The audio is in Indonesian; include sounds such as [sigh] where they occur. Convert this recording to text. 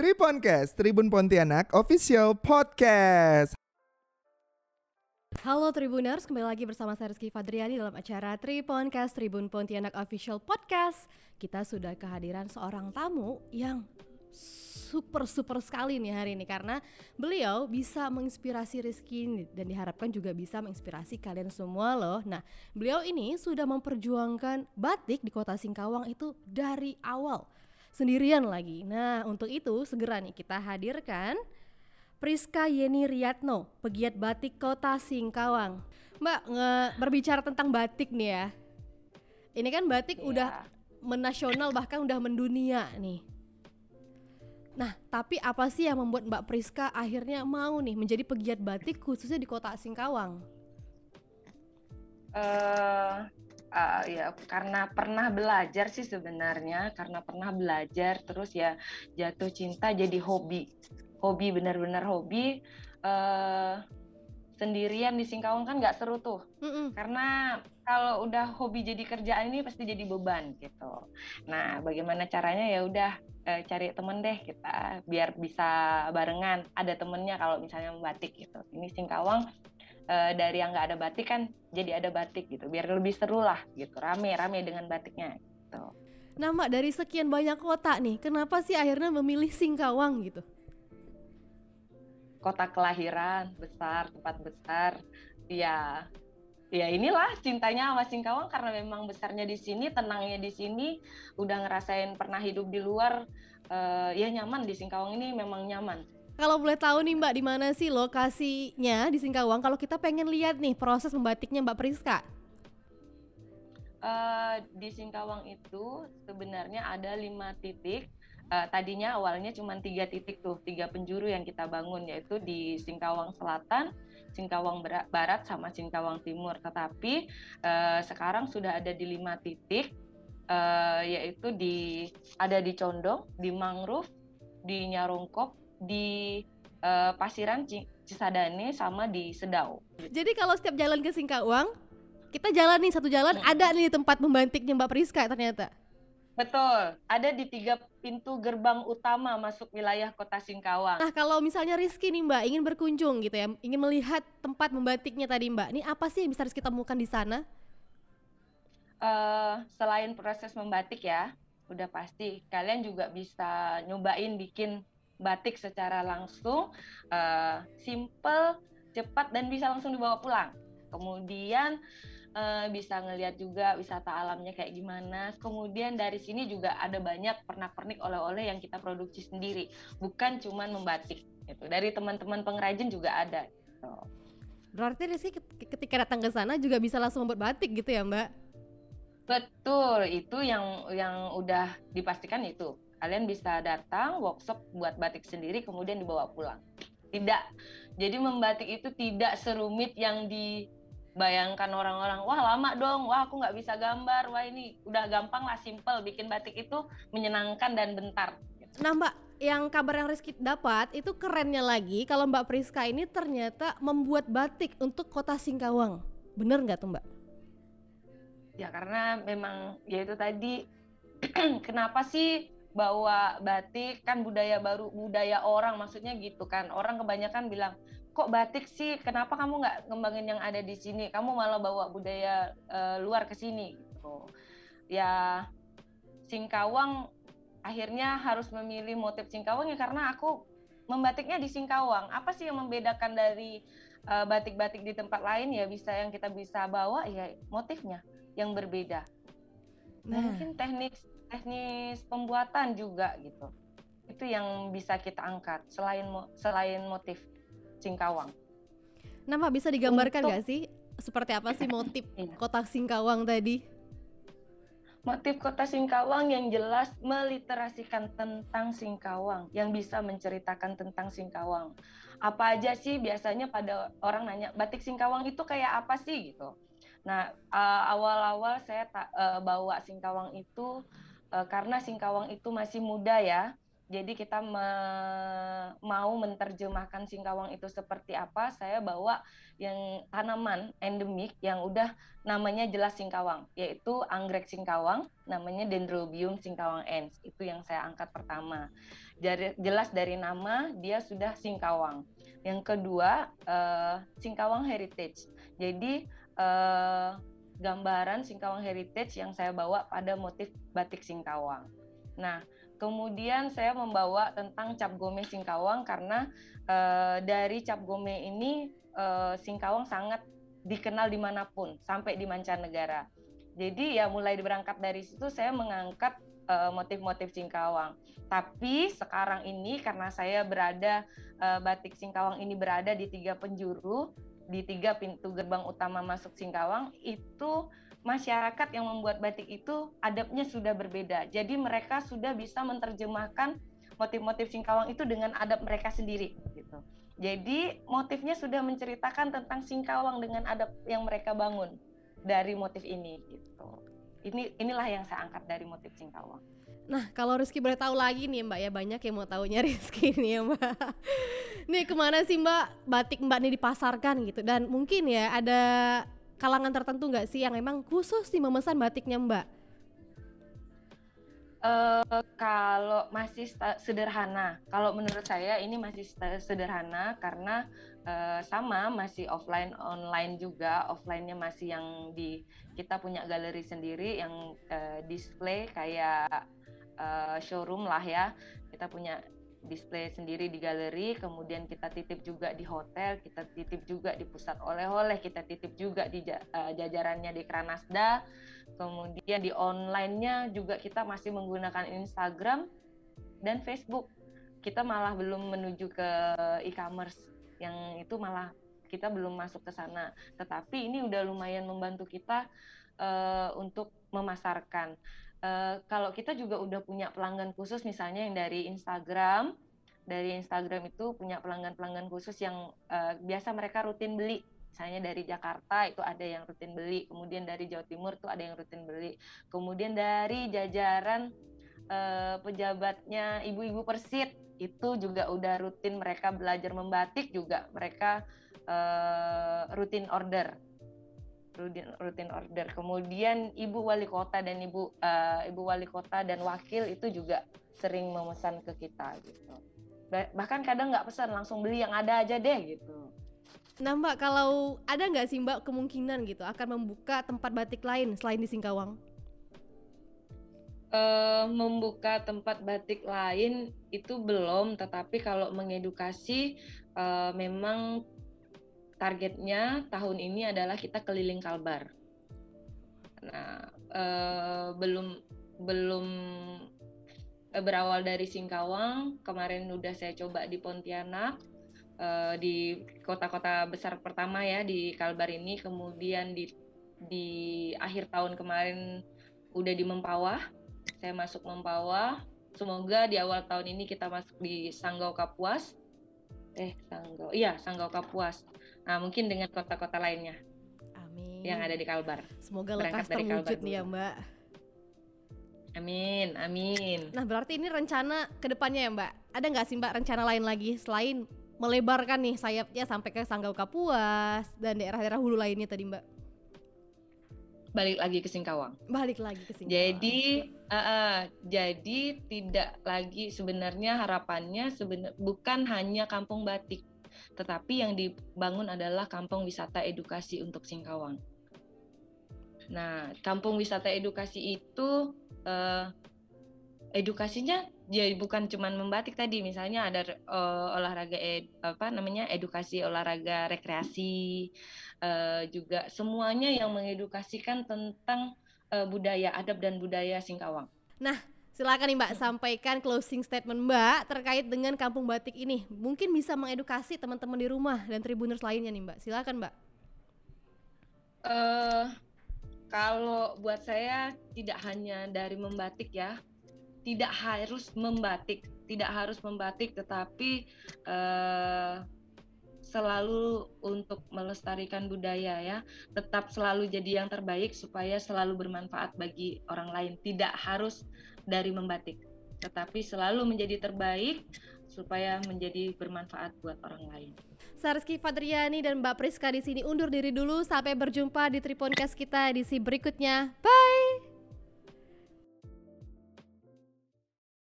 Triponcast, Tribun Pontianak Official Podcast. Halo Tribuners, kembali lagi bersama saya Rizky Fadriani dalam acara Triponcast Tribun Pontianak Official Podcast. Kita sudah kehadiran seorang tamu yang super super sekali nih hari ini karena beliau bisa menginspirasi Rizky dan diharapkan juga bisa menginspirasi kalian semua loh. Nah, beliau ini sudah memperjuangkan batik di kota Singkawang itu dari awal sendirian lagi. Nah, untuk itu segera nih kita hadirkan Priska Yeni Riyatno, pegiat batik Kota Singkawang. Mbak, nge berbicara tentang batik nih ya. Ini kan batik yeah. udah menasional bahkan udah mendunia nih. Nah, tapi apa sih yang membuat Mbak Priska akhirnya mau nih menjadi pegiat batik khususnya di Kota Singkawang? Uh, uh, ya karena pernah belajar sih sebenarnya karena pernah belajar terus ya jatuh cinta jadi hobi. Hobi benar-benar hobi uh, sendirian di Singkawang kan nggak seru tuh. Mm -mm. karena kalau udah hobi jadi kerjaan ini pasti jadi beban gitu. Nah bagaimana caranya? Ya udah uh, cari temen deh kita biar bisa barengan. Ada temennya kalau misalnya membatik gitu. Ini Singkawang uh, dari yang nggak ada batik kan jadi ada batik gitu. Biar lebih seru lah gitu. Rame rame dengan batiknya gitu. Nah, Mbak, dari sekian banyak kota nih, kenapa sih akhirnya memilih Singkawang gitu? kota kelahiran besar tempat besar. Ya ya inilah cintanya sama Singkawang karena memang besarnya di sini tenangnya di sini. Udah ngerasain pernah hidup di luar uh, ya nyaman di Singkawang ini memang nyaman Kalau boleh tahu nih Mbak, di mana sih lokasinya di Singkawang? Kalau kita pengen lihat nih proses membatiknya Mbak Priska. Uh, di Singkawang itu sebenarnya ada lima titik. Uh, tadinya awalnya cuma tiga titik tuh, tiga penjuru yang kita bangun yaitu di Singkawang Selatan, Singkawang Barat, sama Singkawang Timur. Tetapi uh, sekarang sudah ada di lima titik, uh, yaitu di ada di Condong, di Mangrove, di Nyarongkop, di uh, Pasiran Cisadane, sama di Sedau. Jadi kalau setiap jalan ke Singkawang, kita jalan nih satu jalan hmm. ada nih tempat membatiknya Mbak Priska ternyata. Betul, ada di tiga pintu gerbang utama masuk wilayah kota Singkawang. Nah kalau misalnya Rizky nih Mbak ingin berkunjung gitu ya, ingin melihat tempat membatiknya tadi Mbak, ini apa sih yang bisa Rizky temukan di sana? Uh, selain proses membatik ya, udah pasti kalian juga bisa nyobain bikin batik secara langsung, uh, simple, cepat dan bisa langsung dibawa pulang. Kemudian uh, bisa ngelihat juga wisata alamnya kayak gimana. Kemudian dari sini juga ada banyak pernak-pernik oleh-oleh yang kita produksi sendiri, bukan cuma membatik. Gitu. Dari teman-teman pengrajin juga ada. Gitu. Berarti Rizky ketika datang ke sana juga bisa langsung membuat batik gitu ya Mbak? Betul, itu yang yang udah dipastikan itu. Kalian bisa datang workshop buat batik sendiri kemudian dibawa pulang. Tidak. Jadi membatik itu tidak serumit yang di bayangkan orang-orang wah lama dong wah aku nggak bisa gambar wah ini udah gampang lah simple bikin batik itu menyenangkan dan bentar nah mbak yang kabar yang Rizky dapat itu kerennya lagi kalau mbak Priska ini ternyata membuat batik untuk kota Singkawang bener nggak tuh mbak ya karena memang ya itu tadi [clears throat] kenapa sih bawa batik kan budaya baru budaya orang maksudnya gitu kan. Orang kebanyakan bilang kok batik sih? Kenapa kamu nggak ngembangin yang ada di sini? Kamu malah bawa budaya uh, luar ke sini. Gitu. Ya Singkawang akhirnya harus memilih motif Singkawang ya karena aku membatiknya di Singkawang. Apa sih yang membedakan dari batik-batik uh, di tempat lain? Ya bisa yang kita bisa bawa ya motifnya yang berbeda. Nah. mungkin teknik teknis pembuatan juga gitu itu yang bisa kita angkat selain selain motif Singkawang. Nama bisa digambarkan nggak sih seperti apa sih motif [laughs] Iya. kota Singkawang tadi? Motif kota Singkawang yang jelas meliterasikan tentang Singkawang, yang bisa menceritakan tentang Singkawang. Apa aja sih biasanya pada orang nanya batik Singkawang itu kayak apa sih gitu. Nah uh, awal-awal saya uh, bawa Singkawang itu uh, karena Singkawang itu masih muda ya, jadi kita me mau menerjemahkan singkawang itu seperti apa, saya bawa yang tanaman endemik yang udah namanya jelas singkawang, yaitu anggrek singkawang, namanya Dendrobium singkawang ens. Itu yang saya angkat pertama. Jelas dari nama dia sudah singkawang. Yang kedua, uh, singkawang heritage. Jadi uh, gambaran singkawang heritage yang saya bawa pada motif batik singkawang. Nah, Kemudian saya membawa tentang cap gome Singkawang karena uh, dari cap gome ini uh, Singkawang sangat dikenal di mana pun sampai di mancanegara. Jadi ya mulai berangkat dari situ saya mengangkat uh, motif-motif Singkawang. Tapi sekarang ini karena saya berada batik Singkawang ini berada di tiga penjuru, di tiga pintu gerbang utama masuk Singkawang itu masyarakat yang membuat batik itu adabnya sudah berbeda. Jadi mereka sudah bisa menerjemahkan motif-motif Singkawang itu dengan adab mereka sendiri gitu. Jadi motifnya sudah menceritakan tentang Singkawang dengan adab yang mereka bangun dari motif ini gitu. Ini inilah yang saya angkat dari motif Singkawang. Nah, kalau Rizky boleh tahu lagi nih Mbak ya, banyak yang mau tahunya [laughs] Rizky nih ya Mbak. nih ke mana sih Mbak batik Mbak nih dipasarkan gitu? Dan mungkin ya ada kalangan tertentu nggak sih yang emang khusus sih memesan batiknya Mbak? Uh, kalau masih sederhana, kalau menurut saya ini masih sederhana karena uh, sama masih offline online juga, offline-nya masih yang di kita punya galeri sendiri yang uh, display kayak uh, showroom lah ya. Kita punya display sendiri di galeri, kemudian kita titip juga di hotel, kita titip juga di pusat oleh-oleh, kita titip juga di uh, jajarannya di Kranasda, kemudian di online-nya juga kita masih menggunakan Instagram dan Facebook. Kita malah belum menuju ke e-commerce yang itu malah kita belum masuk ke sana. Tetapi ini udah lumayan membantu kita uh, untuk memasarkan uh, kalau kita juga udah punya pelanggan khusus misalnya yang dari Instagram dari Instagram itu punya pelanggan-pelanggan khusus yang uh, biasa mereka rutin beli. Misalnya dari Jakarta itu ada yang rutin beli kemudian dari Jawa Timur itu ada yang rutin beli. Kemudian dari jajaran uh, pejabatnya ibu-ibu persit itu juga udah rutin mereka belajar membatik juga mereka uh, rutin order rutin rutin order. Kemudian ibu wali kota dan ibu uh, ibu wali kota dan wakil itu juga sering memesan ke kita gitu. Bahkan kadang nggak pesan langsung beli yang ada aja deh gitu. Nah Mbak, kalau ada nggak sih Mbak kemungkinan gitu akan membuka tempat batik lain selain di Singkawang? Uh, membuka tempat batik lain itu belum, tetapi kalau mengedukasi uh, memang targetnya tahun ini adalah kita keliling Kalbar. Nah, eh, belum belum eh, berawal dari Singkawang, kemarin udah saya coba di Pontianak, eh, di kota-kota besar pertama ya di Kalbar ini, kemudian di di akhir tahun kemarin udah di Mempawah, saya masuk Mempawah. Semoga di awal tahun ini kita masuk di Sanggau Kapuas. Eh, Sanggau. Iya, Sanggau Kapuas. Nah, mungkin dengan kota-kota lainnya. Amin. Yang ada di Kalbar. Semoga lekas terwujud nih ya, Mbak. Amin, amin. Nah, berarti ini rencana ke depannya ya, Mbak. Ada nggak sih, Mbak, rencana lain lagi selain melebarkan nih sayapnya sampai ke Sanggau Kapuas dan daerah-daerah hulu lainnya tadi, Mbak? Balik lagi ke Singkawang. Balik lagi ke Singkawang. Jadi, uh, uh, jadi tidak lagi sebenarnya harapannya sebenar bukan hanya kampung batik, tetapi yang dibangun adalah kampung wisata edukasi untuk Singkawang. Nah, kampung wisata edukasi itu eh, edukasinya ya bukan cuma membatik tadi, misalnya ada uh, olahraga ed, apa namanya edukasi olahraga rekreasi, uh, juga semuanya yang mengedukasikan tentang uh, budaya adab dan budaya Singkawang. Nah, Silakan nih Mbak sampaikan closing statement Mbak terkait dengan Kampung Batik ini. Mungkin bisa mengedukasi teman-teman di rumah dan tribuners lainnya nih Mbak. Silakan Mbak. Uh, kalau buat saya tidak hanya dari membatik ya, tidak harus membatik, tidak harus membatik, tetapi uh, selalu untuk melestarikan budaya ya, tetap selalu jadi yang terbaik supaya selalu bermanfaat bagi orang lain. Tidak harus dari membatik. tetapi selalu menjadi terbaik supaya menjadi bermanfaat buat orang lain. Sarski Fadriani dan Mbak Priska di sini undur diri dulu sampai berjumpa di Triponcast kita edisi berikutnya. Bye.